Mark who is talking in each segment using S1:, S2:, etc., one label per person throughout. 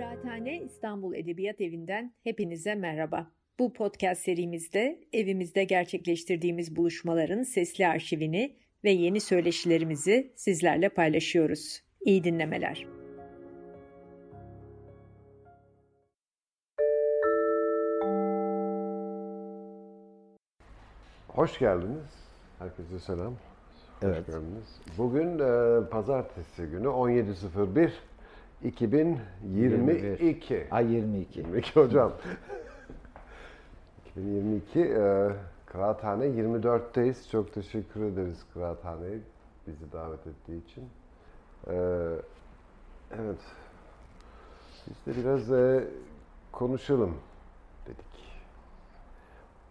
S1: Kıraathane İstanbul Edebiyat Evi'nden hepinize merhaba. Bu podcast serimizde evimizde gerçekleştirdiğimiz buluşmaların sesli arşivini ve yeni söyleşilerimizi sizlerle paylaşıyoruz. İyi dinlemeler.
S2: Hoş geldiniz. Herkese selam.
S3: Evet.
S2: Hoş geldiniz. Bugün e, pazartesi günü 17.01 2022.
S3: Ay 22.
S2: 22 hocam. 2022 e, Kıraathane 24'teyiz. Çok teşekkür ederiz Kıraathane'ye bizi davet ettiği için. E, evet. Biz de biraz e, konuşalım dedik.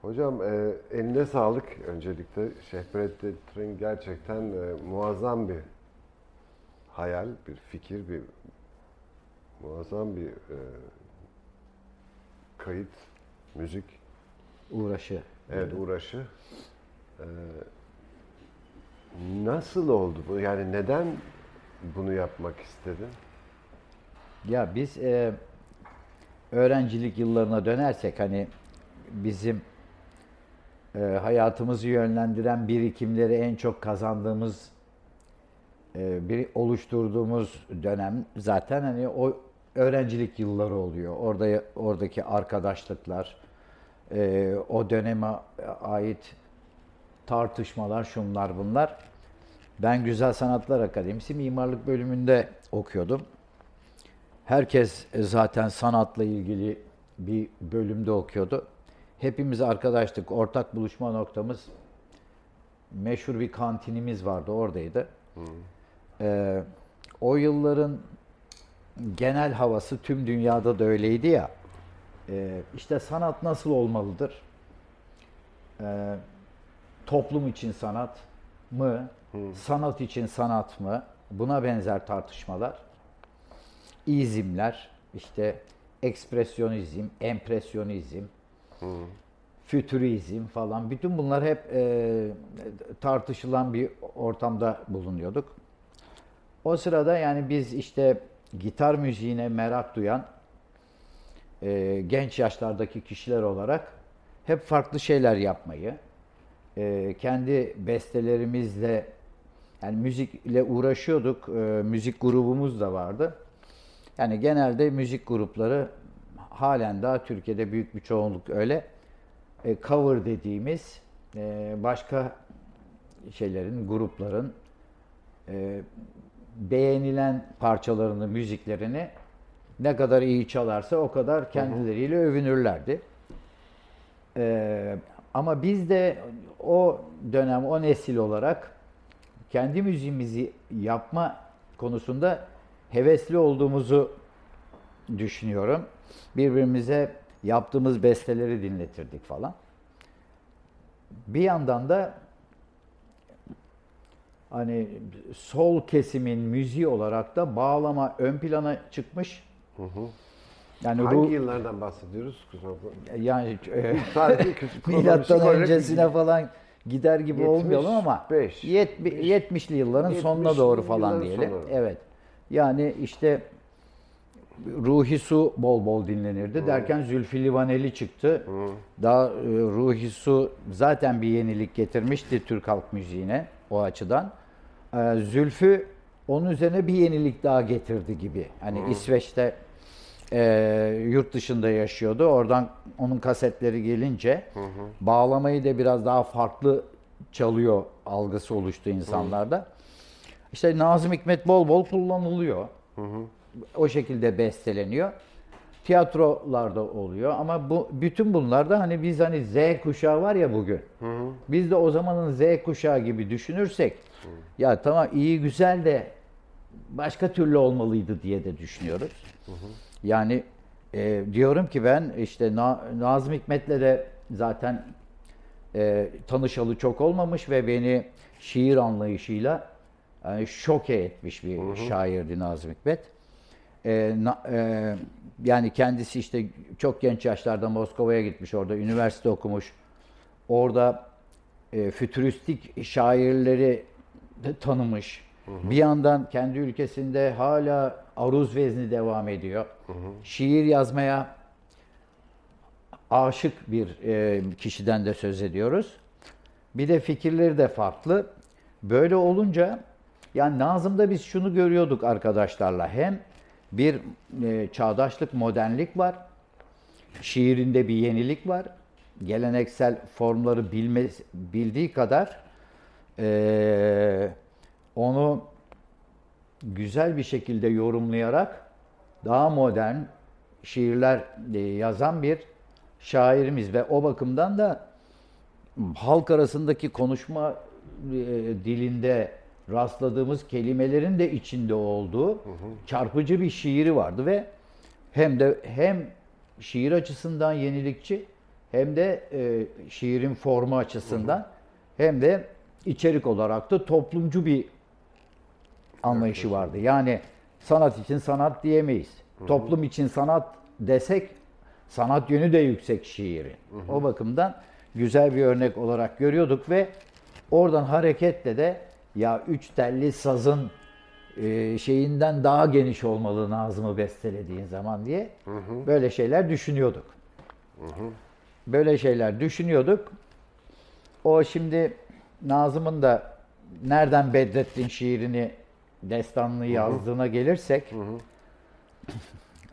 S2: Hocam e, eline sağlık öncelikle. Şehbrettin gerçekten e, muazzam bir hayal, bir fikir, bir muazzam bir e, kayıt, müzik,
S3: Uğraşı.
S2: evet uğraşı. E, nasıl oldu bu? Yani neden bunu yapmak istedin?
S3: Ya biz e, öğrencilik yıllarına dönersek hani bizim e, hayatımızı yönlendiren birikimleri en çok kazandığımız e, bir oluşturduğumuz dönem zaten hani o öğrencilik yılları oluyor. Orada oradaki arkadaşlıklar, e, o döneme ait tartışmalar, şunlar bunlar. Ben Güzel Sanatlar Akademisi mimarlık bölümünde okuyordum. Herkes zaten sanatla ilgili bir bölümde okuyordu. Hepimiz arkadaştık. Ortak buluşma noktamız meşhur bir kantinimiz vardı. Oradaydı. Ee, o yılların genel havası tüm dünyada da öyleydi ya. Ee, işte sanat nasıl olmalıdır? Ee, toplum için sanat mı? Sanat için sanat mı? Buna benzer tartışmalar. İzimler, işte ekspresyonizm, empresyonizm, fütürizm falan. Bütün bunlar hep e, tartışılan bir ortamda bulunuyorduk. O sırada yani biz işte gitar müziğine merak duyan e, genç yaşlardaki kişiler olarak hep farklı şeyler yapmayı, e, kendi bestelerimizle yani müzikle uğraşıyorduk. E, müzik grubumuz da vardı. Yani genelde müzik grupları halen daha Türkiye'de büyük bir çoğunluk öyle. E, cover dediğimiz e, başka şeylerin, grupların e, beğenilen parçalarını, müziklerini ne kadar iyi çalarsa o kadar kendileriyle övünürlerdi. E, ama biz de o dönem, o nesil olarak kendi müziğimizi yapma konusunda hevesli olduğumuzu düşünüyorum. Birbirimize yaptığımız besteleri dinletirdik falan. Bir yandan da hani sol kesimin müziği olarak da bağlama ön plana çıkmış. Yani
S2: Hangi
S3: ruh,
S2: yıllardan bahsediyoruz?
S3: Yani e,
S2: Sadece
S3: milattan öncesine falan gider gibi olmayalım ama
S2: 75.
S3: yetmi- 70'li yılların
S2: 70'li
S3: sonuna doğru falan diyelim.
S2: sonu.
S3: Evet. Yani işte Ruhi Su bol bol dinlenirdi derken Zülfü Livaneli çıktı. Daha e, Ruhi Su zaten bir yenilik getirmişti Türk halk müziğine o açıdan. E, Zülfü onun üzerine bir yenilik daha getirdi gibi. Hani İsveç'te e, yurt dışında yaşıyordu. Oradan onun kasetleri gelince bağlamayı da biraz daha farklı çalıyor algısı oluştu insanlarda. İşte Nazım Hikmet bol bol kullanılıyor. O şekilde besteleniyor. Tiyatrolarda oluyor ama bu bütün bunlarda hani biz hani Z kuşağı var ya bugün. Biz de o zamanın Z kuşağı gibi düşünürsek ya tamam iyi güzel de başka türlü olmalıydı diye de düşünüyoruz. Yani e, diyorum ki ben işte Na- Nazım Hikmet'le de zaten e, tanışalı çok olmamış ve beni şiir anlayışıyla yani şoke etmiş bir şairdi Nazım Hikmet. E, na- e, yani kendisi işte çok genç yaşlarda Moskova'ya gitmiş, orada üniversite okumuş. Orada e, fütüristik şairleri de tanımış. Bir yandan kendi ülkesinde hala Aruz vezni devam ediyor. Şiir yazmaya aşık bir e, kişiden de söz ediyoruz. Bir de fikirleri de farklı. Böyle olunca yani Nazım'da biz şunu görüyorduk arkadaşlarla. Hem bir e, çağdaşlık, modernlik var. Şiirinde bir yenilik var. Geleneksel formları bilme, bildiği kadar e, onu güzel bir şekilde yorumlayarak daha modern şiirler e, yazan bir şairimiz ve o bakımdan da halk arasındaki konuşma e, dilinde rastladığımız kelimelerin de içinde olduğu çarpıcı bir şiiri vardı ve hem de hem şiir açısından yenilikçi hem de e, şiirin formu açısından hem de içerik olarak da toplumcu bir anlayışı vardı. Yani sanat için sanat diyemeyiz. Toplum için sanat desek sanat yönü de yüksek şiiri. O bakımdan güzel bir örnek olarak görüyorduk ve oradan hareketle de ya üç telli sazın e, şeyinden daha geniş olmalı Nazım'ı bestelediğin zaman diye böyle şeyler düşünüyorduk. Böyle şeyler düşünüyorduk. O şimdi Nazım'ın da nereden Bedrettin şiirini destanını yazdığına gelirsek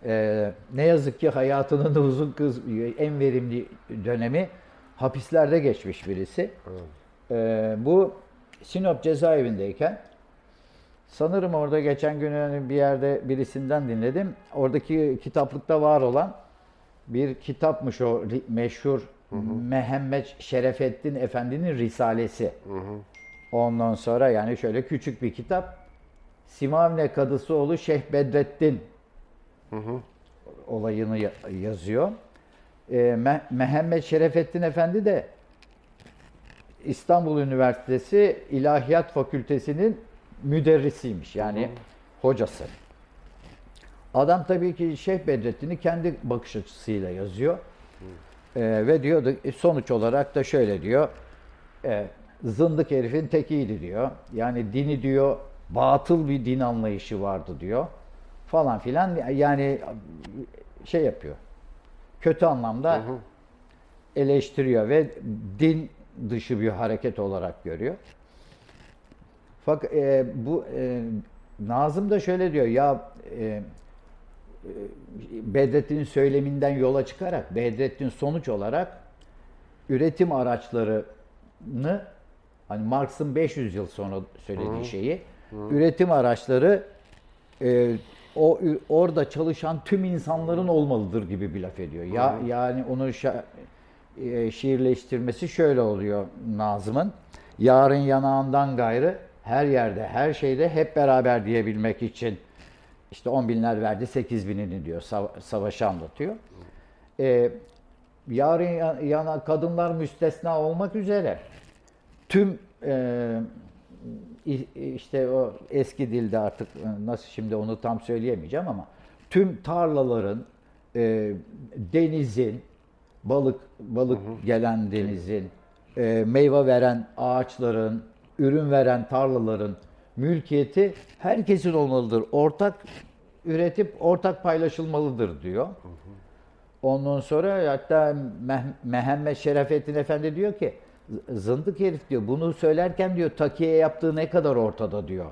S3: e, ne yazık ki hayatının uzun kız en verimli dönemi hapislerde geçmiş birisi. E, bu Sinop cezaevindeyken sanırım orada geçen gün hani bir yerde birisinden dinledim. Oradaki kitaplıkta var olan bir kitapmış o Mehmet Şerefettin Efendi'nin Risalesi. Ondan sonra yani şöyle küçük bir kitap. Simavne Kadısoğlu Şeyh Bedrettin olayını ya- yazıyor. Ee, Me- Mehmet Şerefettin Efendi de İstanbul Üniversitesi İlahiyat Fakültesi'nin müderrisiymiş. Yani hocası. Adam tabii ki Şeyh Bedrettin'i kendi bakış açısıyla yazıyor. Ee, ve diyordu e, sonuç olarak da şöyle diyor. E, zındık herifin tekiydi diyor. Yani dini diyor batıl bir din anlayışı vardı diyor. Falan filan yani şey yapıyor. Kötü anlamda eleştiriyor ve din dışı bir hareket olarak görüyor. Fakat e, bu e, Nazım da şöyle diyor ya e, Bedrettin'in söyleminden yola çıkarak Bedrettin sonuç olarak üretim araçlarını hani Marx'ın 500 yıl sonra söylediği şeyi üretim araçları e, o orada çalışan tüm insanların olmalıdır gibi bir laf ediyor. Ya yani onu şa- e, şiirleştirmesi şöyle oluyor Nazım'ın. Yarın yanağından gayrı her yerde, her şeyde hep beraber diyebilmek için işte 10 binler verdi 8 binini diyor sav- savaşı anlatıyor. Ee, yarın ya- yana kadınlar müstesna olmak üzere tüm e, işte o eski dilde artık e, nasıl şimdi onu tam söyleyemeyeceğim ama tüm tarlaların e, denizin balık balık gelen denizin e, meyve veren ağaçların ürün veren tarlaların mülkiyeti herkesin olmalıdır. Ortak üretip ortak paylaşılmalıdır diyor. Ondan sonra hatta Meh- Mehmet Şerefettin Efendi diyor ki "Z- zındık herif diyor bunu söylerken diyor takiye yaptığı ne kadar ortada diyor.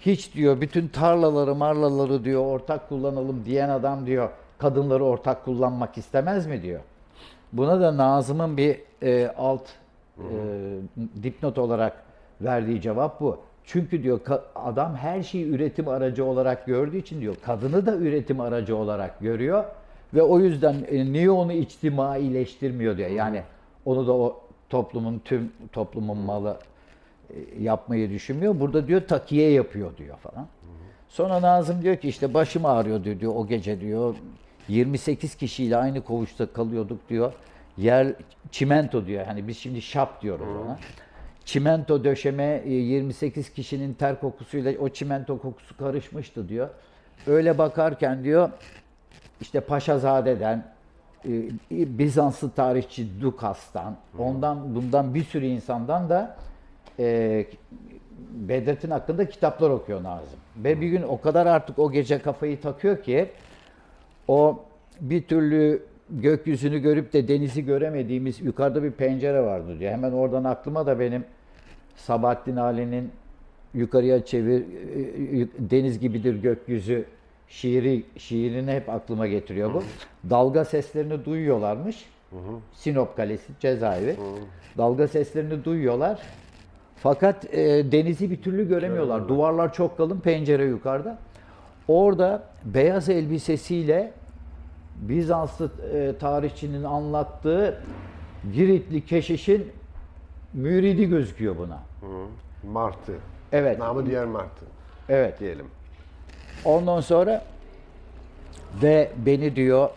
S3: Hiç diyor bütün tarlaları marlaları diyor ortak kullanalım diyen adam diyor kadınları ortak kullanmak istemez mi diyor. Buna da Nazım'ın bir e, alt e, dipnot olarak verdiği cevap bu. Çünkü diyor adam her şeyi üretim aracı olarak gördüğü için diyor kadını da üretim aracı olarak görüyor ve o yüzden e, niye onu içtimaileştirmiyor diyor. Yani onu da o toplumun tüm toplumun malı e, yapmayı düşünmüyor. Burada diyor takiye yapıyor diyor falan. Sonra Nazım diyor ki işte başım ağrıyor diyor, diyor o gece diyor. 28 kişiyle aynı koğuşta kalıyorduk diyor. Yer çimento diyor. Hani biz şimdi şap diyoruz ona. Çimento döşeme e, 28 kişinin ter kokusuyla o çimento kokusu karışmıştı diyor. Öyle bakarken diyor işte Paşazade'den, e, Bizanslı tarihçi Dukas'tan, ondan bundan bir sürü insandan da e, Bedrettin hakkında kitaplar okuyor Nazım. Ve bir gün o kadar artık o gece kafayı takıyor ki o bir türlü gökyüzünü görüp de denizi göremediğimiz yukarıda bir pencere vardı diyor. Hemen oradan aklıma da benim Sabahattin Ali'nin yukarıya çevir e, deniz gibidir gökyüzü şiiri şiirini hep aklıma getiriyor bu. Dalga seslerini duyuyorlarmış. Sinop Kalesi cezaevi. Dalga seslerini duyuyorlar. Fakat e, denizi bir türlü göremiyorlar. Duvarlar çok kalın, pencere yukarıda. Orada beyaz elbisesiyle Bizanslı e, tarihçinin anlattığı Giritli keşişin müridi gözüküyor buna.
S2: Martı.
S3: Evet.
S2: Namı diğer Martı
S3: Evet.
S2: diyelim.
S3: Ondan sonra ve beni diyor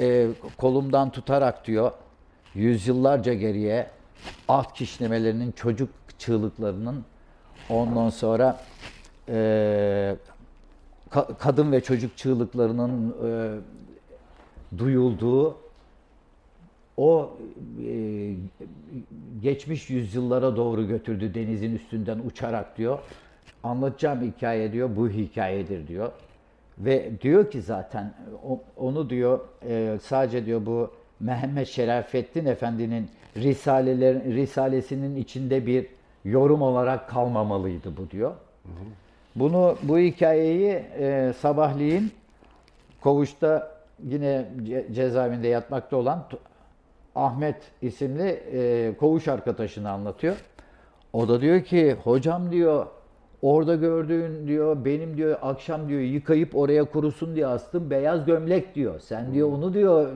S3: e, kolumdan tutarak diyor yüzyıllarca geriye at kişnemelerinin çocuk çığlıklarının ondan sonra e, ka- kadın ve çocuk çığlıklarının e, duyulduğu o e, geçmiş yüzyıllara doğru götürdü denizin üstünden uçarak diyor. Anlatacağım hikaye diyor bu hikayedir diyor. Ve diyor ki zaten onu diyor e, sadece diyor bu Mehmet Şerafettin Efendi'nin risaleler risalesinin içinde bir yorum olarak kalmamalıydı bu diyor. Bunu bu hikayeyi e, sabahleyin Kovuş'ta yine ce- cezaevinde yatmakta olan Ahmet isimli e, koğuş arkadaşını anlatıyor. O da diyor ki hocam diyor orada gördüğün diyor benim diyor akşam diyor yıkayıp oraya kurusun diye astım beyaz gömlek diyor. Sen diyor onu diyor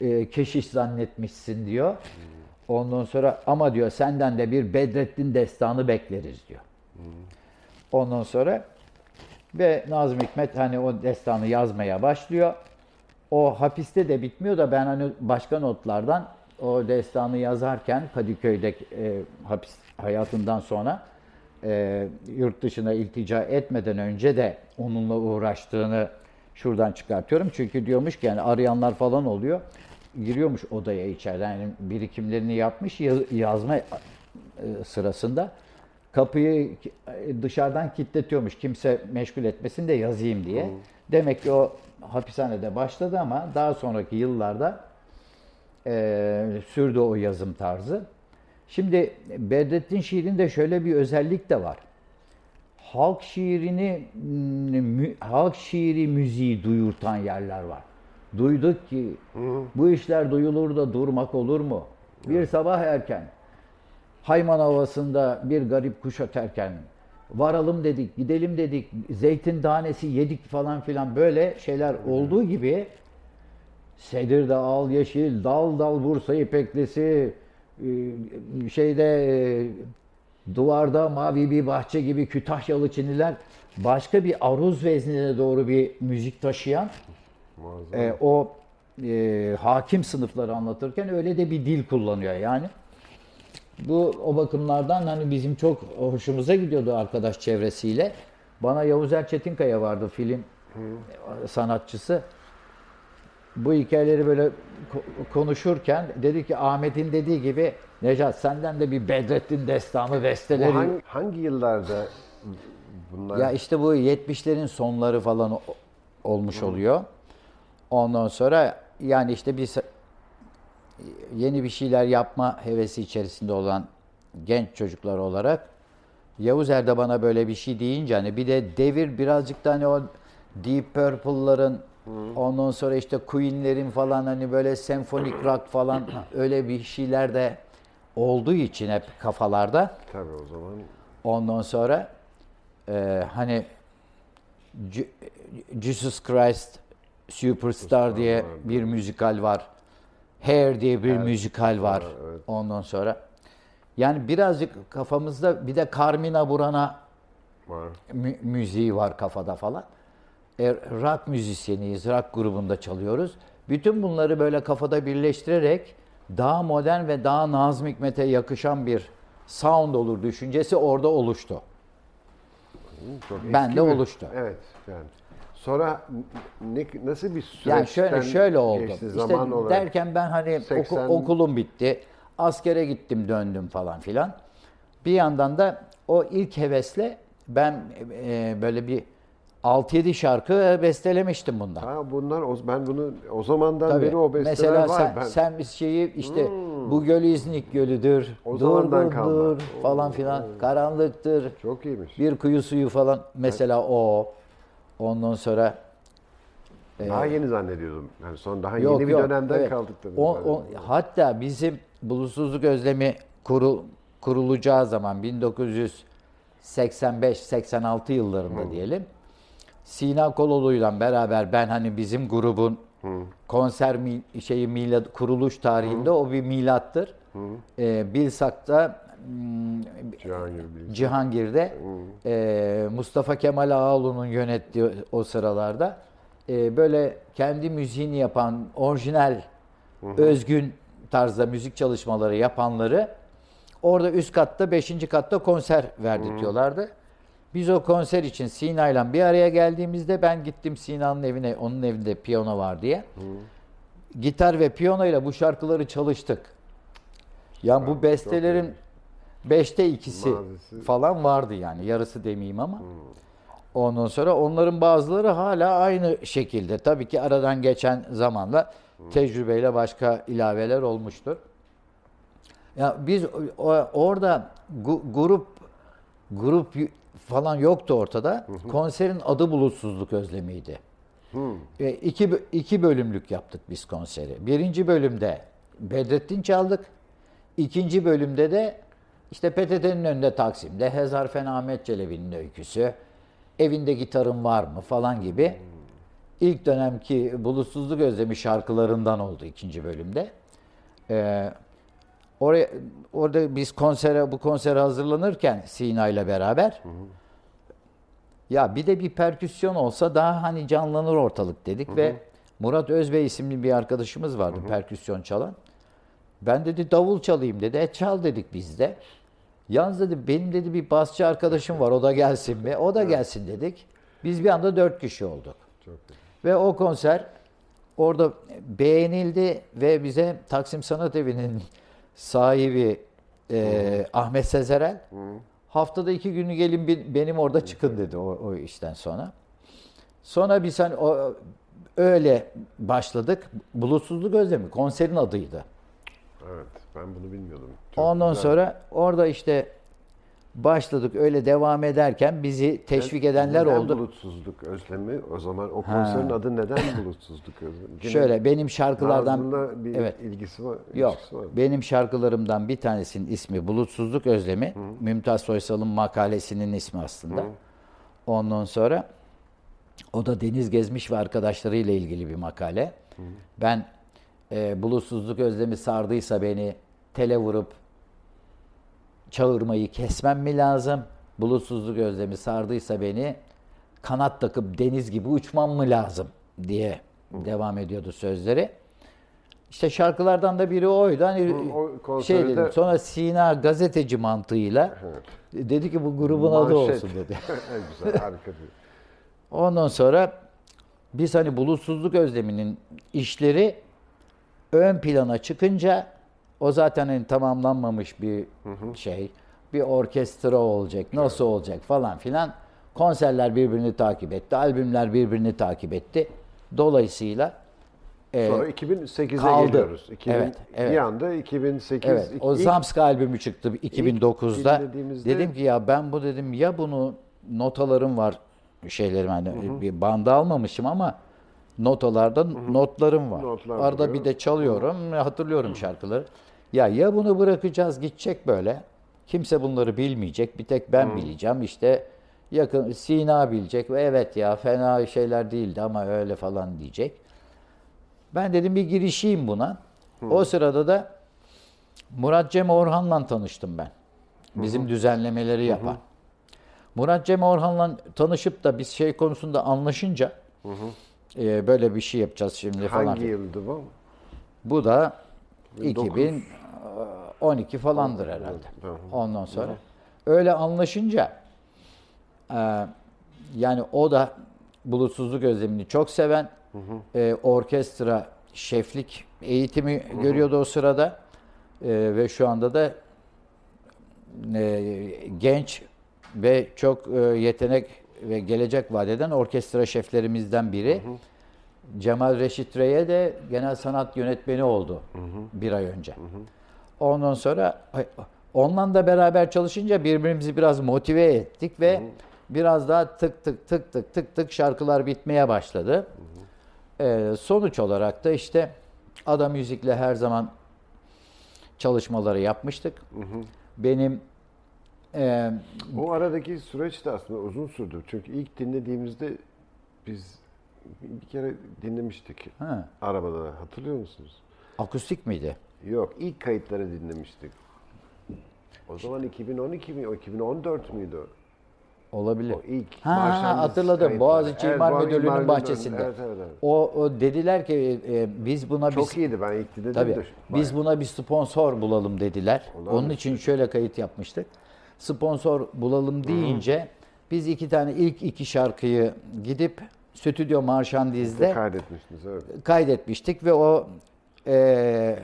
S3: e, keşiş zannetmişsin diyor. Ondan sonra ama diyor senden de bir Bedrettin destanı bekleriz diyor. Ondan sonra ve Nazım Hikmet hani o destanı yazmaya başlıyor. O hapiste de bitmiyor da ben hani başka notlardan o destanı yazarken Kadıköy'de e, hapis hayatından sonra e, yurt dışına iltica etmeden önce de onunla uğraştığını şuradan çıkartıyorum. Çünkü diyormuş ki yani arayanlar falan oluyor. Giriyormuş odaya içeriden yani birikimlerini yapmış yaz- yazma e, sırasında kapıyı dışarıdan kilitletiyormuş. Kimse meşgul etmesin de yazayım diye. Demek ki o hapishanede başladı ama daha sonraki yıllarda e, sürdü o yazım tarzı. Şimdi Bedrettin şiirinde şöyle bir özellik de var. Halk şiirini, mü- halk şiiri müziği duyurtan yerler var. Duyduk ki bu işler duyulur da durmak olur mu? Bir sabah erken Hayman havasında bir garip kuş öterken varalım dedik, gidelim dedik, zeytin tanesi yedik falan filan böyle şeyler olduğu gibi Sedir'de al yeşil, dal dal Bursa ipeklisi, e, şeyde e, duvarda mavi bir bahçe gibi Kütahyalı Çiniler başka bir aruz veznine doğru bir müzik taşıyan
S2: Muazzam.
S3: e, o e, hakim sınıfları anlatırken öyle de bir dil kullanıyor yani. Bu o bakımlardan hani bizim çok hoşumuza gidiyordu arkadaş çevresiyle. Bana Yavuz Erçetinkaya vardı film sanatçısı. Bu hikayeleri böyle ko- konuşurken dedi ki Ahmet'in dediği gibi Necat senden de bir Bedrettin destanı
S2: Bu
S3: besteleri.
S2: hangi, hangi yıllarda bunlar?
S3: Ya işte bu 70'lerin sonları falan olmuş oluyor. Ondan sonra yani işte bir yeni bir şeyler yapma hevesi içerisinde olan genç çocuklar olarak Yavuz Er'de bana böyle bir şey deyince hani bir de devir birazcık da hani o Deep Purple'ların ondan sonra işte Queen'lerin falan hani böyle senfonik rock falan öyle bir şeyler de olduğu için hep kafalarda.
S2: Tabii o zaman
S3: Ondan sonra e, hani Je- Jesus Christ Superstar diye bir müzikal var. Hair diye bir müzikal var. Ondan sonra yani birazcık kafamızda bir de Carmina Burana
S2: var.
S3: mü- müziği var kafada falan. E, rock müzisyeniyiz, rock grubunda çalıyoruz. Bütün bunları böyle kafada birleştirerek daha modern ve daha Nazım Hikmet'e yakışan bir sound olur düşüncesi orada oluştu.
S2: Çok
S3: Ben de
S2: bir-
S3: oluştu.
S2: Evet yani. Sonra ne, nasıl bir süreçten
S3: Yani şöyle şöyle oldu.
S2: geçti
S3: İşte
S2: zaman olarak?
S3: derken ben hani oku-
S2: 80
S3: okulum bitti. Askere gittim, döndüm falan filan. bir yandan da o ilk hevesle ben e, böyle bir 6-7 şarkı bestelemiştim bundan.
S2: Ha bunlar o- ben bunu o zamandan
S3: Tabii.
S2: beri o besteler
S3: Mesela
S2: var.
S3: sen,
S2: ben,
S3: sen bir şeyi işte bu göl İznik gölüdür,
S2: O
S3: dur
S2: zamandan
S3: dur
S2: kalma.
S3: dur falan filan, karanlıktır,
S2: Çok iyiymiş.
S3: bir kuyu suyu falan mesela o. Ondan sonra
S2: Daha yeni zannediyordum. Yani son daha
S3: Yok,
S2: yeni bir
S3: yok,
S2: dönemden
S3: evet.
S2: kaldık tabii.
S3: O, o, hatta bizim bulutsuzluk özlemi kuru, kurulacağı zaman 1985-86 yıllarında diyelim. Sina Kololu'yla beraber ben hani bizim grubun konser mi, şeyi milad, kuruluş tarihinde o bir milattır. Ee, Bilsak'ta hmm,
S2: Cihangir Bilgi.
S3: Cihangir'de e, Mustafa Kemal Ağaoğlu'nun yönettiği o sıralarda e, böyle kendi müziğini yapan orijinal özgün tarzda müzik çalışmaları yapanları orada üst katta 5. katta konser verdirtiyorlardı. Biz o konser için Sina'yla bir araya geldiğimizde ben gittim Sina'nın evine, onun evinde piyano var diye. Gitar ve piyanoyla bu şarkıları çalıştık. Yani bu bestelerin beşte ikisi
S2: Mazisi.
S3: falan vardı yani. Yarısı demeyeyim ama. Ondan sonra onların bazıları hala aynı şekilde. Tabii ki aradan geçen zamanla tecrübeyle başka ilaveler olmuştur. Ya biz orada grup grup falan yoktu ortada. Konserin adı Bulutsuzluk Özlemi'ydi. E, iki, iki bölümlük yaptık biz konseri. Birinci bölümde Bedrettin çaldık. İkinci bölümde de işte PTT'nin önünde Taksim'de Hezarfen Ahmet Çelebi'nin öyküsü, evinde gitarın var mı falan gibi ilk dönemki Bulutsuzluk Özlemi şarkılarından oldu ikinci bölümde. Ee, oraya orada biz konsere bu konsere hazırlanırken Sina ile beraber ya bir de bir perküsyon olsa daha hani canlanır ortalık dedik ve Murat Özbey isimli bir arkadaşımız vardı perküsyon çalan. Ben dedi davul çalayım dedi. E çal dedik biz de. Yalnız dedi benim dedi bir basçı arkadaşım var o da gelsin mi? O da gelsin dedik. Biz bir anda dört kişi olduk.
S2: Çok.
S3: Ve o konser orada beğenildi ve bize Taksim Sanat Evi'nin sahibi e, Ahmet Sezerel haftada iki günü gelin benim orada çıkın dedi o, o işten sonra. Sonra biz hani o, öyle başladık. Bulutsuzluk Özlemi konserin adıydı.
S2: Evet ben bunu bilmiyordum. Çok
S3: Ondan
S2: güzel.
S3: sonra orada işte başladık öyle devam ederken bizi teşvik edenler
S2: Neden
S3: oldu.
S2: bulutsuzluk özlemi? O zaman o konserin adı neden bulutsuzluk özlemi? Yine
S3: Şöyle benim şarkılardan
S2: bir
S3: evet.
S2: ilgisi var.
S3: Yok.
S2: var?
S3: Benim şarkılarımdan bir tanesinin ismi Bulutsuzluk Özlemi. Mümtaz Soysal'ın makalesinin ismi aslında. Ondan sonra o da Deniz Gezmiş ve arkadaşlarıyla ilgili bir makale. Ben e, bulutsuzluk özlemi sardıysa beni tele vurup çağırmayı kesmem mi lazım? Bulutsuzluk özlemi sardıysa beni kanat takıp deniz gibi uçmam mı lazım diye devam ediyordu sözleri. İşte şarkılardan da biri oydu. Hani
S2: o
S3: şey dedim. Sonra Sina gazeteci mantığıyla dedi ki bu grubun adı
S2: Manşet.
S3: olsun dedi.
S2: en güzel harika.
S3: Ondan sonra biz hani bulutsuzluk özleminin işleri ön plana çıkınca o zaten hani tamamlanmamış bir şey. Bir orkestra olacak, nasıl olacak falan filan. Konserler birbirini takip etti, albümler birbirini takip etti. Dolayısıyla e,
S2: Sonra 2008'e
S3: kaldı.
S2: geliyoruz. 2000,
S3: Evet, evet.
S2: Bir anda 2008
S3: Evet, o
S2: ilk-
S3: Zamska albümü çıktı 2009'da.
S2: dinlediğimizde-
S3: Dedim ki ya ben bu dedim ya bunu notalarım var şeylerim hani bir banda almamışım ama notalarda notlarım var.
S2: Notlar
S3: Arada
S2: duruyor.
S3: bir de çalıyorum, hatırlıyorum şarkıları. Ya ya bunu bırakacağız gidecek böyle. Kimse bunları bilmeyecek. Bir tek ben bileceğim. İşte yakın Sina bilecek ve evet ya fena şeyler değildi ama öyle falan diyecek. Ben dedim bir girişeyim buna. O sırada da Murat Cem Orhan'la tanıştım ben. Bizim düzenlemeleri yapan. Murat Cem Orhan'la tanışıp da biz şey konusunda anlaşınca e, böyle bir şey yapacağız şimdi falan.
S2: hangi yıldı bu?
S3: Bu da
S2: 1900.
S3: 2012 falandır herhalde. Ondan sonra öyle anlaşınca e, yani o da bulutsuzluk özlemini çok seven e, orkestra şeflik eğitimi görüyordu o sırada E, ve şu anda da e, genç ve çok e, yetenek ve gelecek vadeden orkestra şeflerimizden biri. Cemal Reşit Rey'e de genel sanat yönetmeni oldu bir ay önce. Ondan sonra onunla da beraber çalışınca birbirimizi biraz motive ettik ve biraz daha tık tık tık tık tık tık şarkılar bitmeye başladı. Ee, sonuç olarak da işte Ada Müzik'le her zaman çalışmaları yapmıştık. Benim e,
S2: O aradaki süreç de aslında uzun sürdü. Çünkü ilk dinlediğimizde biz bir kere dinlemiştik.
S3: ha,
S2: Arabada hatırlıyor musunuz?
S3: akustik miydi?
S2: Yok, ilk kayıtları dinlemiştik. O zaman 2012 mi, o 2014 müydü?
S3: Olabilir.
S2: O ilk
S3: Ha, hatırladım.
S2: kayıtları.
S3: Boğaziçi İmar Müdürlüğü'nün bahçesinde.
S2: Evet, evet, evet.
S3: O, o dediler ki e, biz buna
S2: Çok
S3: bir
S2: iyiydi ben ilk dinledim
S3: tabii
S2: de.
S3: biz buna bir sponsor bulalım dediler.
S2: Olağanüstü.
S3: Onun için şöyle kayıt yapmıştık. Sponsor bulalım deyince biz iki tane ilk iki şarkıyı gidip Stüdyo Marşandiz'de
S2: kaydetmiştiniz evet.
S3: kaydetmiştik ve o e,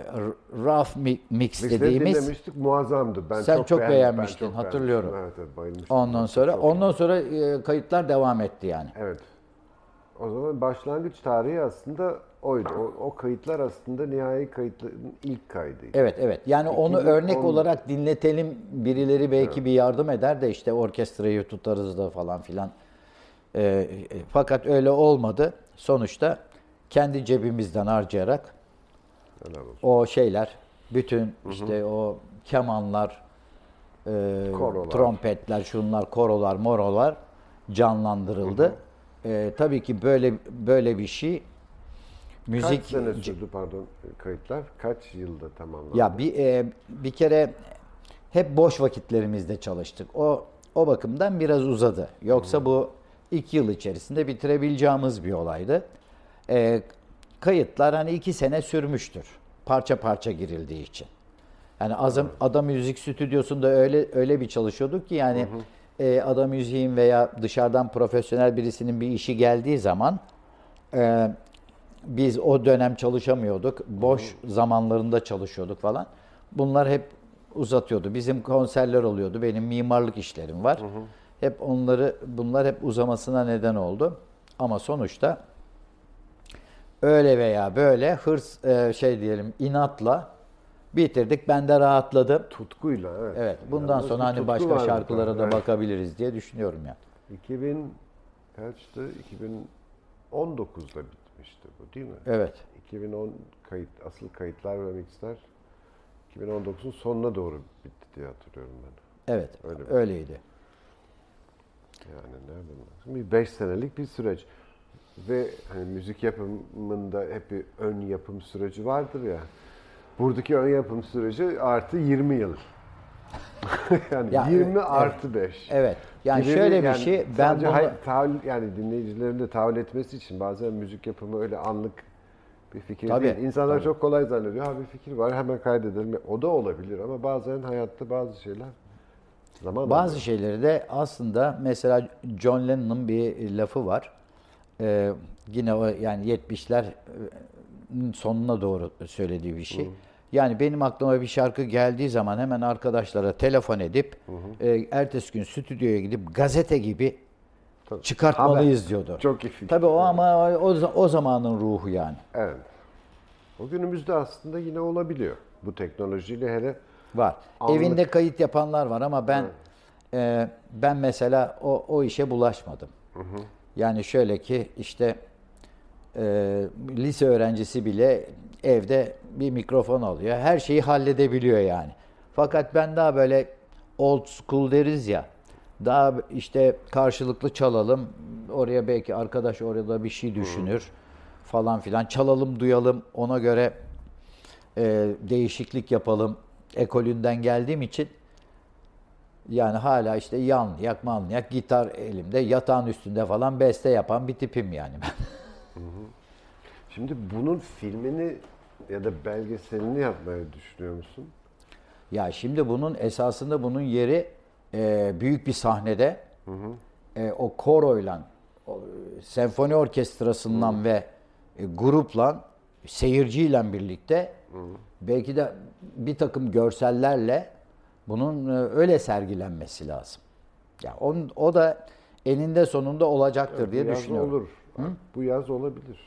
S3: rough mi- mix
S2: de
S3: dediğimiz
S2: dinlemiştik muazzamdı. Ben
S3: Sen
S2: çok,
S3: çok
S2: beğendim, ben
S3: beğenmiştin,
S2: çok
S3: hatırlıyorum.
S2: beğenmiştim. Evet, evet bayılmıştım.
S3: ondan sonra
S2: Çok iyi.
S3: ondan sonra e, kayıtlar devam etti yani.
S2: Evet. O zaman başlangıç tarihi aslında oydu. O, o kayıtlar aslında nihai kayıtların ilk kaydıydı.
S3: Evet evet. Yani onu
S2: 2010
S3: örnek olarak dinletelim. Birileri belki bir yardım eder de işte orkestrayı tutarız da falan filan. Ee, e, fakat öyle olmadı. Sonuçta kendi cebimizden harcayarak o şeyler, bütün işte o kemanlar, e,
S2: Korolar.
S3: trompetler, şunlar, korolar, morolar canlandırıldı. E, tabii ki böyle böyle bir şey müzik
S2: Kaç sene sürdü pardon kayıtlar? Kaç yılda tamamlandı?
S3: Ya bir e, bir kere hep boş vakitlerimizde çalıştık. O o bakımdan biraz uzadı. Yoksa bu iki yıl içerisinde bitirebileceğimiz bir olaydı. E, kayıtlar hani iki sene sürmüştür. Parça parça girildiği için. Yani Azam Adam Müzik Stüdyosu'nda öyle öyle bir çalışıyorduk ki yani e, Adam Müziğin veya dışarıdan profesyonel birisinin bir işi geldiği zaman e, biz o dönem çalışamıyorduk. Boş zamanlarında çalışıyorduk falan. Bunlar hep uzatıyordu. Bizim konserler oluyordu. Benim mimarlık işlerim var. Hep onları bunlar hep uzamasına neden oldu. Ama sonuçta öyle veya böyle hırs e, şey diyelim inatla bitirdik. Ben de rahatladım.
S2: Tutkuyla evet.
S3: Evet. Bundan
S2: Yalnız
S3: sonra hani başka
S2: vardı
S3: şarkılara
S2: tabii,
S3: da
S2: evet.
S3: bakabiliriz diye düşünüyorum yani.
S2: 2000 kaçtı? 2019'da bitmişti bu değil mi?
S3: Evet.
S2: 2010 kayıt, asıl kayıtlar ve mixler 2019'un sonuna doğru bitti diye hatırlıyorum ben.
S3: Evet.
S2: Öyle mi?
S3: öyleydi.
S2: Yani nereden baksan bir 5 senelik bir süreç. Ve hani müzik yapımında hep bir ön yapım süreci vardır ya. Buradaki ön yapım süreci artı 20 yıl. yani
S3: Ya,
S2: 20
S3: evet.
S2: artı 5.
S3: Evet. Yani
S2: Gibi
S3: şöyle bir
S2: yani
S3: şey ben bunu
S2: hay- tahayyül- yani dinleyicilerin de tahayyül etmesi için bazen müzik yapımı öyle anlık bir fikir
S3: Tabii,
S2: değil. İnsanlar
S3: tabii.
S2: çok kolay zannediyor. Ha bir fikir var hemen kaydedelim. O da olabilir ama bazen hayatta bazı şeyler zaman
S3: Bazı
S2: alıyor.
S3: şeyleri de aslında mesela John Lennon'ın bir lafı var. Ee, yine o yani 70'ler e, sonuna doğru söylediği bir şey. Yani benim aklıma bir şarkı geldiği zaman hemen arkadaşlara telefon edip e, ertesi gün stüdyoya gidip gazete gibi
S2: Tabii.
S3: çıkartmalıyız diyordu.
S2: Çok iyi fikir.
S3: Tabii o ama o, o zamanın ruhu yani.
S2: Evet. O günümüzde aslında yine olabiliyor. Bu teknolojiyle hele
S3: Var.
S2: Anlık.
S3: Evinde kayıt yapanlar var ama ben e, ben mesela o o işe bulaşmadım. Yani şöyle ki işte e, lise öğrencisi bile evde bir mikrofon alıyor. Her şeyi halledebiliyor yani. Fakat ben daha böyle old school deriz ya. Daha işte karşılıklı çalalım. Oraya belki arkadaş orada bir şey düşünür falan filan. Çalalım, duyalım. Ona göre e, değişiklik yapalım ekolünden geldiğim için yani hala işte yanlayak manlayak gitar elimde yatağın üstünde falan beste yapan bir tipim yani ben.
S2: şimdi bunun filmini ya da belgeselini yapmayı düşünüyor musun?
S3: Ya şimdi bunun esasında bunun yeri e, büyük bir sahnede e, o koroyla, o, e, senfoni orkestrasından ve e, grupla, seyirciyle birlikte belki de bir takım görsellerle Bunun e, öyle sergilenmesi lazım. Ya onun, o da eninde sonunda olacaktır diye
S2: Bu yaz
S3: düşünüyorum.
S2: olur. Bu yaz olabilir.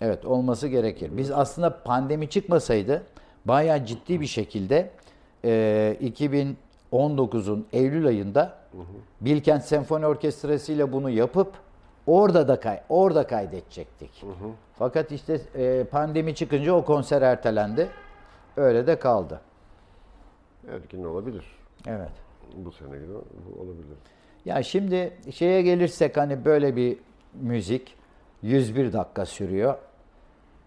S3: Evet olması gerekir. Biz aslında pandemi çıkmasaydı bayağı ciddi bir şekilde e, 2019'un Eylül ayında Bilkent Senfoni Orkestrası ile bunu yapıp orada da kay orada kaydedecektik. Fakat işte e, pandemi çıkınca o konser ertelendi. Öyle de kaldı.
S2: Erkin olabilir.
S3: Evet.
S2: Bu sene gibi olabilir.
S3: Ya şimdi şeye gelirsek hani böyle bir müzik 101 dakika sürüyor.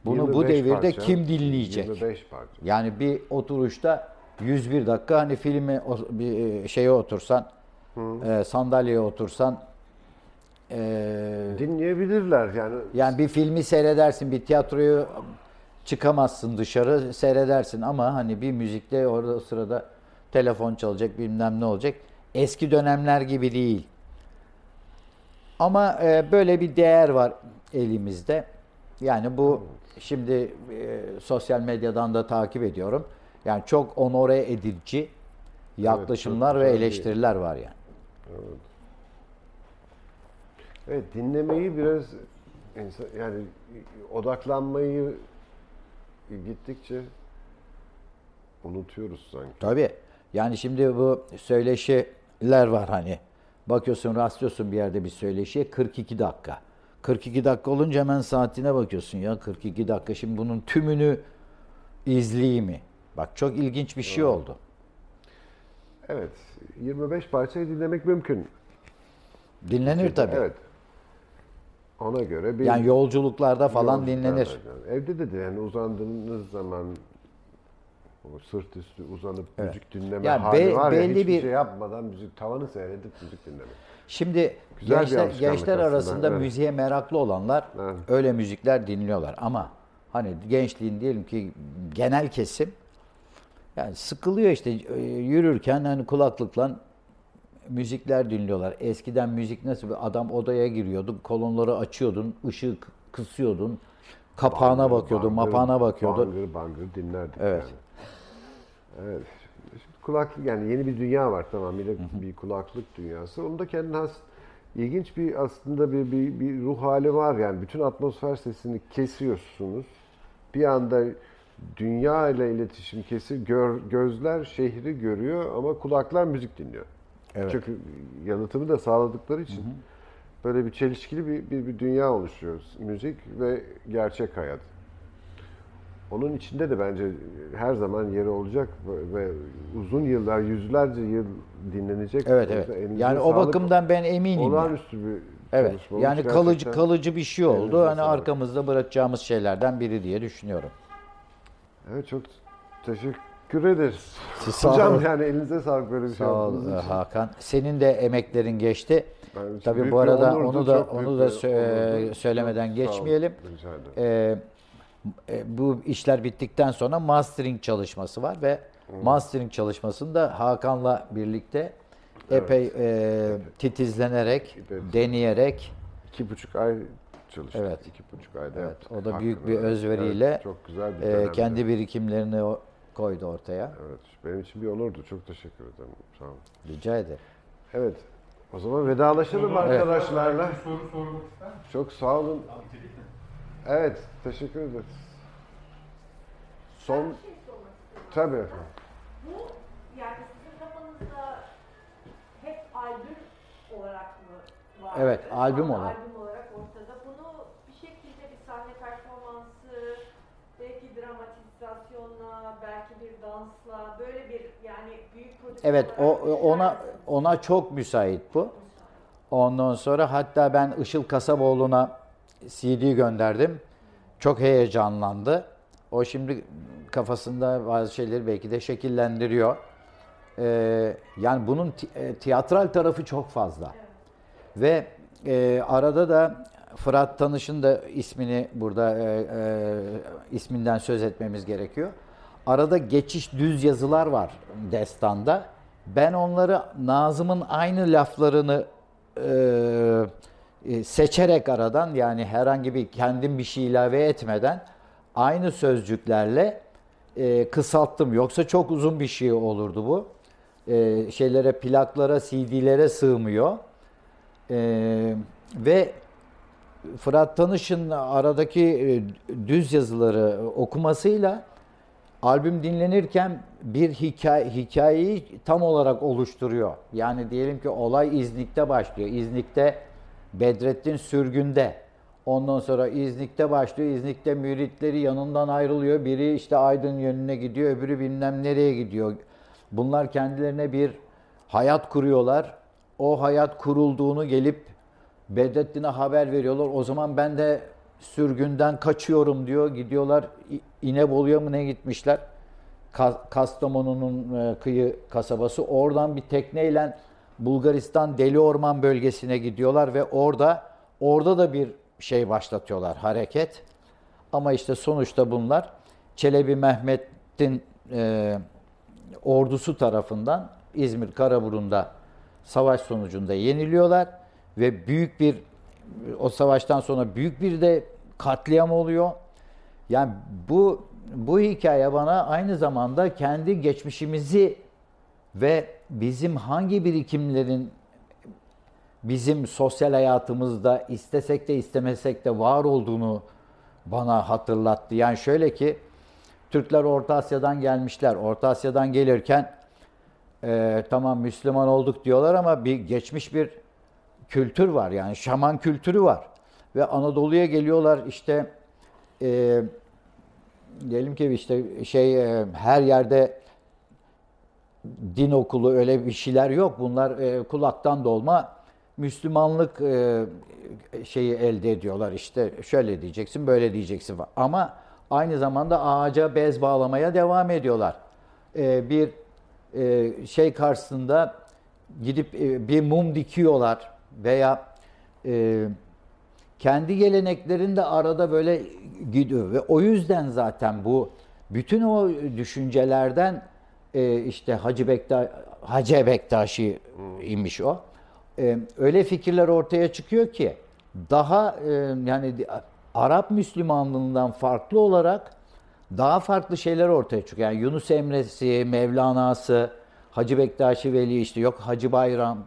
S3: Bunu bu
S2: 25
S3: devirde
S2: parça,
S3: kim dinleyecek?
S2: 25 parça.
S3: Yani bir oturuşta 101 dakika hani filmi bir e, şeye otursan, e, sandalyeye otursan e,
S2: Dinleyebilirler yani.
S3: yani bir filmi seyredersin, bir tiyatroyu çıkamazsın dışarı seyredersin ama hani bir müzikte orada sırada telefon çalacak bilmem ne olacak. Eski dönemler gibi değil. Ama e, böyle bir değer var elimizde. Yani bu şimdi e, sosyal medyadan da takip ediyorum. Yani çok onore edici yaklaşımlar
S2: çok
S3: ve eleştiriler var yani.
S2: Evet dinlemeyi biraz yani odaklanmayı gittikçe unutuyoruz sanki.
S3: Tabii. Yani şimdi bu söyleşiler var hani. Bakıyorsun rastlıyorsun bir yerde bir söyleşiye 42 dakika. 42 dakika olunca hemen saatine bakıyorsun ya 42 dakika. Şimdi bunun tümünü izleyeyim mi? Bak çok ilginç bir şey oldu.
S2: Evet 25 parçayı dinlemek mümkün.
S3: Dinlenir tabii.
S2: Evet. Ona göre bir
S3: Yani yolculuklarda falan
S2: Yolculuklar
S3: dinlenir.
S2: yani. Evde de de yani uzandığınız zaman o sırt üstü uzanıp müzik dinleme
S3: Yani
S2: hali
S3: be-
S2: var ya
S3: belli
S2: hiçbir
S3: bir-
S2: şey yapmadan müzik tavanı seyredip müzik dinlemek.
S3: Şimdi
S2: Güzel
S3: gençler, gençler arasında
S2: evet.
S3: müziğe meraklı olanlar
S2: Evet.
S3: öyle müzikler dinliyorlar ama hani gençliğin diyelim ki genel kesim yani sıkılıyor işte e, yürürken hani kulaklıkla müzikler dinliyorlar. Eskiden müzik nasıl bir adam odaya giriyordu, kolonları açıyordun, ışığı kısıyordun, kapağına
S2: Bangır,
S3: bakıyordun,
S2: bangır,
S3: mapağına bakıyordun.
S2: Bangır bangır dinlerdik
S3: Evet.
S2: yani. Evet. Şimdi kulaklık yani yeni bir dünya var tamamıyla bir kulaklık dünyası. Onun da kendine has ilginç bir aslında bir, bir, bir ruh hali var yani bütün atmosfer sesini kesiyorsunuz. Bir anda dünya ile iletişim kesir, gör, gözler şehri görüyor ama kulaklar müzik dinliyor.
S3: Evet.
S2: Çünkü yalıtımı da sağladıkları için böyle bir çelişkili bir, bir, bir dünya oluşuyor. Müzik ve gerçek hayat. Onun içinde de bence her zaman yeri olacak ve uzun yıllar, yüzlerce yıl dinlenecek.
S3: Evet evet. Yani o bakımdan ben eminim.
S2: olağanüstü bir
S3: Evet.
S2: çalışma olmuş.
S3: Yani kalıcı
S2: Gerçekten
S3: kalıcı bir şey oldu. Hani
S2: sağlık.
S3: arkamızda bırakacağımız şeylerden biri diye düşünüyorum.
S2: Evet çok teşekkür ederiz.
S3: Siz sağ
S2: Hocam
S3: olun.
S2: yani elinize sağlık böyle bir şey
S3: Sağ ol
S2: yaptığınız
S3: e,
S2: için.
S3: Hakan. Senin de emeklerin geçti. Tabii bu arada
S2: onurdu,
S3: onu da onu da sö-
S2: onurdu.
S3: söylemeden geçmeyelim.
S2: Rica ederim.
S3: Ee, e, bu işler bittikten sonra mastering çalışması var ve mastering çalışmasında Hakan'la birlikte epey e, titizlenerek,
S2: Evet.
S3: deneyerek
S2: İki buçuk ay çalıştık.
S3: Evet.
S2: İki buçuk ayda
S3: Evet,
S2: yaptık.
S3: o da büyük
S2: Hakkını
S3: bir özveriyle,
S2: Evet, çok güzel bir
S3: e, kendi birikimlerini o- koydu ortaya.
S2: Evet, benim için bir onurdu. Çok teşekkür ederim. Sağ olun.
S3: Rica ederim.
S2: Evet, o zaman vedalaşalım arkadaşlarla.
S4: soru sormak ister misin?
S2: Çok sağ olun. Evet, teşekkür ederiz. Son,
S5: Bir şey
S2: tabii efendim.
S5: Bu yani sizin kafanızda hep albüm olarak mı var?
S3: Evet, albüm olarak.
S5: Albüm olarak ortada. Bunu bir şekilde bir sahne performansı, belki dramatizasyonla, belki bir dansla, böyle bir yani büyük prodüksiyon
S3: Evet, o ona ona çok müsait bu. Ondan sonra hatta ben Işıl Kasaboğlu'na CD gönderdim. Çok heyecanlandı. O şimdi kafasında bazı şeyleri belki de şekillendiriyor. Ee, yani bunun e, tiyatral tarafı çok fazla. Ve e, arada da Fırat Tanış'ın da ismini burada e, e, isminden söz etmemiz gerekiyor. Arada geçiş düz yazılar var destanda. Ben onları Nazım'ın aynı laflarını e, seçerek aradan yani herhangi bir kendim bir şey ilave etmeden aynı sözcüklerle e, kısalttım. Yoksa çok uzun bir şey olurdu bu. e, şeylere, plaklara, CD'lere sığmıyor. E, ve Fırat Tanış'ın aradaki e, düz yazıları okumasıyla albüm dinlenirken bir hikaye, hikayeyi tam olarak oluşturuyor. Yani diyelim ki olay İznik'te başlıyor. İznik'te Bedrettin sürgünde. Ondan sonra İznik'te başlıyor. İznik'te müritleri yanından ayrılıyor. Biri işte Aydın yönüne gidiyor, öbürü bilmem nereye gidiyor. Bunlar kendilerine bir hayat kuruyorlar. O hayat kurulduğunu gelip Bedrettin'e haber veriyorlar. O zaman ben de sürgünden kaçıyorum diyor. Gidiyorlar İnebolu'ya mı ne gitmişler? Kastamonu'nun e, kıyı kasabası. Oradan bir tekneyle Bulgaristan Deli Orman bölgesine gidiyorlar ve orada orada da bir şey başlatıyorlar, hareket. Ama işte sonuçta bunlar Çelebi Mehmet'in e, ordusu tarafından İzmir Karaburun'da savaş sonucunda yeniliyorlar ve büyük bir o savaştan sonra büyük bir de katliam oluyor. Yani bu bu hikaye bana aynı zamanda kendi geçmişimizi ve bizim hangi birikimlerin bizim sosyal hayatımızda istesek de istemesek de var olduğunu bana hatırlattı. Yani şöyle ki Türkler Orta Asya'dan gelmişler. Orta Asya'dan gelirken e, tamam Müslüman olduk diyorlar ama bir geçmiş bir kültür var. Yani şaman kültürü var. Ve Anadolu'ya geliyorlar işte e, diyelim ki işte şey e, her yerde din okulu öyle bir şeyler yok. Bunlar e, kulaktan dolma Müslümanlık e, şeyi elde ediyorlar. İşte şöyle diyeceksin, böyle diyeceksin. Ama aynı zamanda ağaca bez bağlamaya devam ediyorlar. E, bir e, şey karşısında gidip e, bir mum dikiyorlar veya e, kendi geleneklerinde arada böyle gidiyor ve o yüzden zaten bu bütün o düşüncelerden e, işte Hacı Bektaş Hacı Bektaşi imiş o. E, öyle fikirler ortaya çıkıyor ki daha e, yani Arap Müslümanlığından farklı olarak daha farklı şeyler ortaya çıkıyor. Yani Yunus Emre'si, Mevlana'sı, Hacı Bektaşi Veli işte yok Hacı Bayram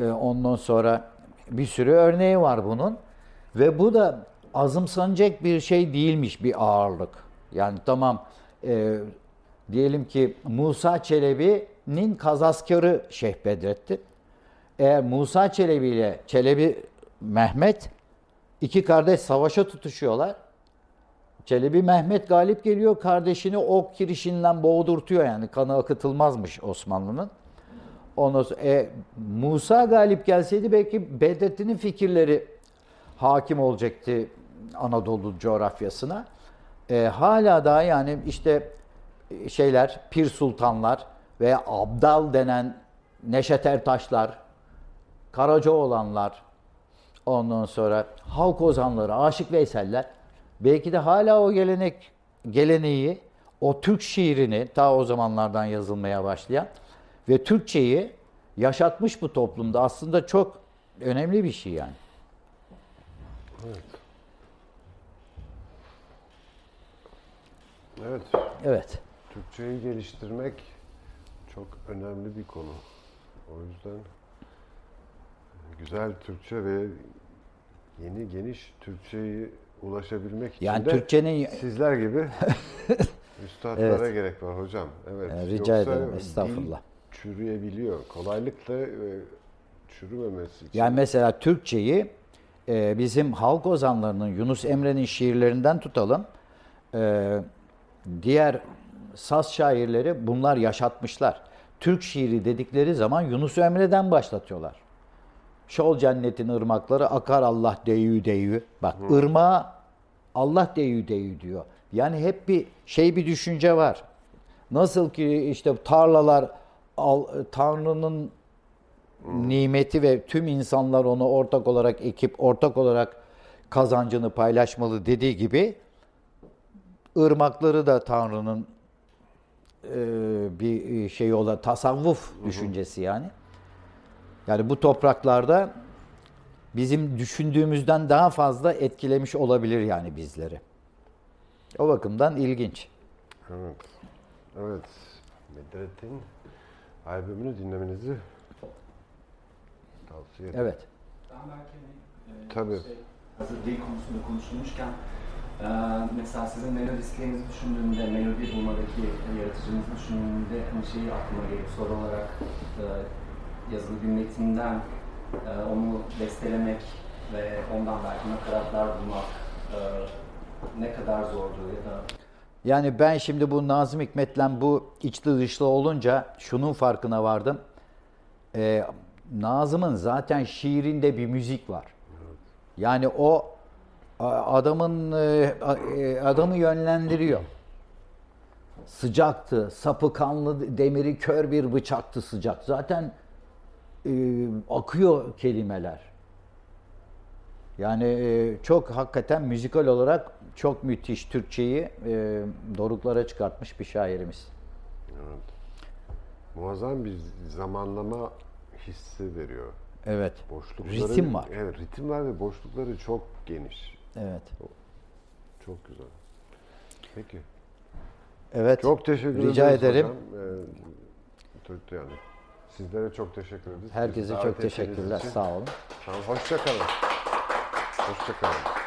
S3: e, ondan sonra bir sürü örneği var bunun. Ve bu da azımsanacak bir şey değilmiş bir ağırlık. Yani tamam e, diyelim ki Musa Çelebi'nin kazaskarı Şeyh Bedrettin. Eğer Musa Çelebi ile Çelebi Mehmet iki kardeş savaşa tutuşuyorlar. Çelebi Mehmet galip geliyor. Kardeşini ok kirişinden boğdurtuyor yani. Kanı akıtılmazmış Osmanlı'nın. Ondan sonra, e, Musa galip gelseydi belki Bedrettin'in fikirleri hakim olacaktı Anadolu coğrafyasına. E, hala daha yani işte şeyler, pir sultanlar veya abdal denen Neşet Ertaşlar, olanlar, ondan sonra halk ozanları, Aşık Veyseller belki de hala o gelenek geleneği, o Türk şiirini ta o zamanlardan yazılmaya başlayan ve Türkçeyi yaşatmış bu toplumda. Aslında çok önemli bir şey yani.
S2: Evet. Evet.
S3: Evet.
S2: Türkçeyi geliştirmek çok önemli bir konu. O yüzden güzel Türkçe ve yeni geniş Türkçeyi ulaşabilmek için
S3: yani
S2: de
S3: Türkçenin
S2: sizler gibi üstadlara evet. gerek var hocam. Evet.
S3: Yani rica Yoksa ederim. Estağfurullah.
S2: çürüyebiliyor. Kolaylıkla e, çürümemesi için.
S3: Yani mesela Türkçeyi e, bizim halk ozanlarının Yunus Emre'nin şiirlerinden tutalım. E, diğer saz şairleri bunlar yaşatmışlar. Türk şiiri dedikleri zaman Yunus Emre'den başlatıyorlar. Şol cennetin ırmakları akar Allah deyü deyü. Bak Hı. ırmağa Allah deyü deyü diyor. Yani hep bir şey bir düşünce var. Nasıl ki işte tarlalar Tanrı'nın nimeti ve tüm insanlar onu ortak olarak ekip, ortak olarak kazancını paylaşmalı dediği gibi ırmakları da Tanrı'nın bir şey olan tasavvuf düşüncesi yani. Yani bu topraklarda bizim düşündüğümüzden daha fazla etkilemiş olabilir yani bizleri. O bakımdan ilginç.
S2: Evet. Evet. Medrettin albümünü dinlemenizi tavsiye ederim.
S3: Evet.
S4: Ben belki hani, e,
S2: Tabii.
S4: şey, hazır dil konusunda konuşulmuşken e, mesela sizin melodistlerinizi düşündüğümde, melodi bulmadaki yaratıcınızı düşündüğümde hani şeyi aklıma geliyor soru olarak e, yazılı bir metinden e, onu bestelemek ve ondan belki nakaratlar bulmak e, ne kadar zordu ya da
S3: Yani ben şimdi bu Nazım Hikmet'le bu içli dışlı olunca şunun farkına vardım. Ee, Nazım'ın zaten şiirinde bir müzik var. Yani o adamın e, e, adamı yönlendiriyor. Sıcaktı, sapı kanlı demiri kör bir bıçaktı sıcak. Zaten e, akıyor kelimeler. Yani e, çok hakikaten müzikal olarak çok müthiş Türkçeyi e, doruklara çıkartmış bir şairimiz.
S2: Evet. Muazzam bir zamanlama hissi veriyor.
S3: Evet.
S2: Boşlukları,
S3: Ritim var.
S2: Evet, ritim var ve boşlukları çok geniş.
S3: Evet.
S2: Çok güzel. Peki.
S3: Evet.
S2: Çok teşekkür
S3: Rica
S2: ederiz
S3: ederim.
S2: hocam. Ee, yani sizlere çok teşekkür ederiz.
S3: Herkese çok teşekkürler. Sağ olun.
S2: Tamam, hoşça kalın. Hoşça kalın.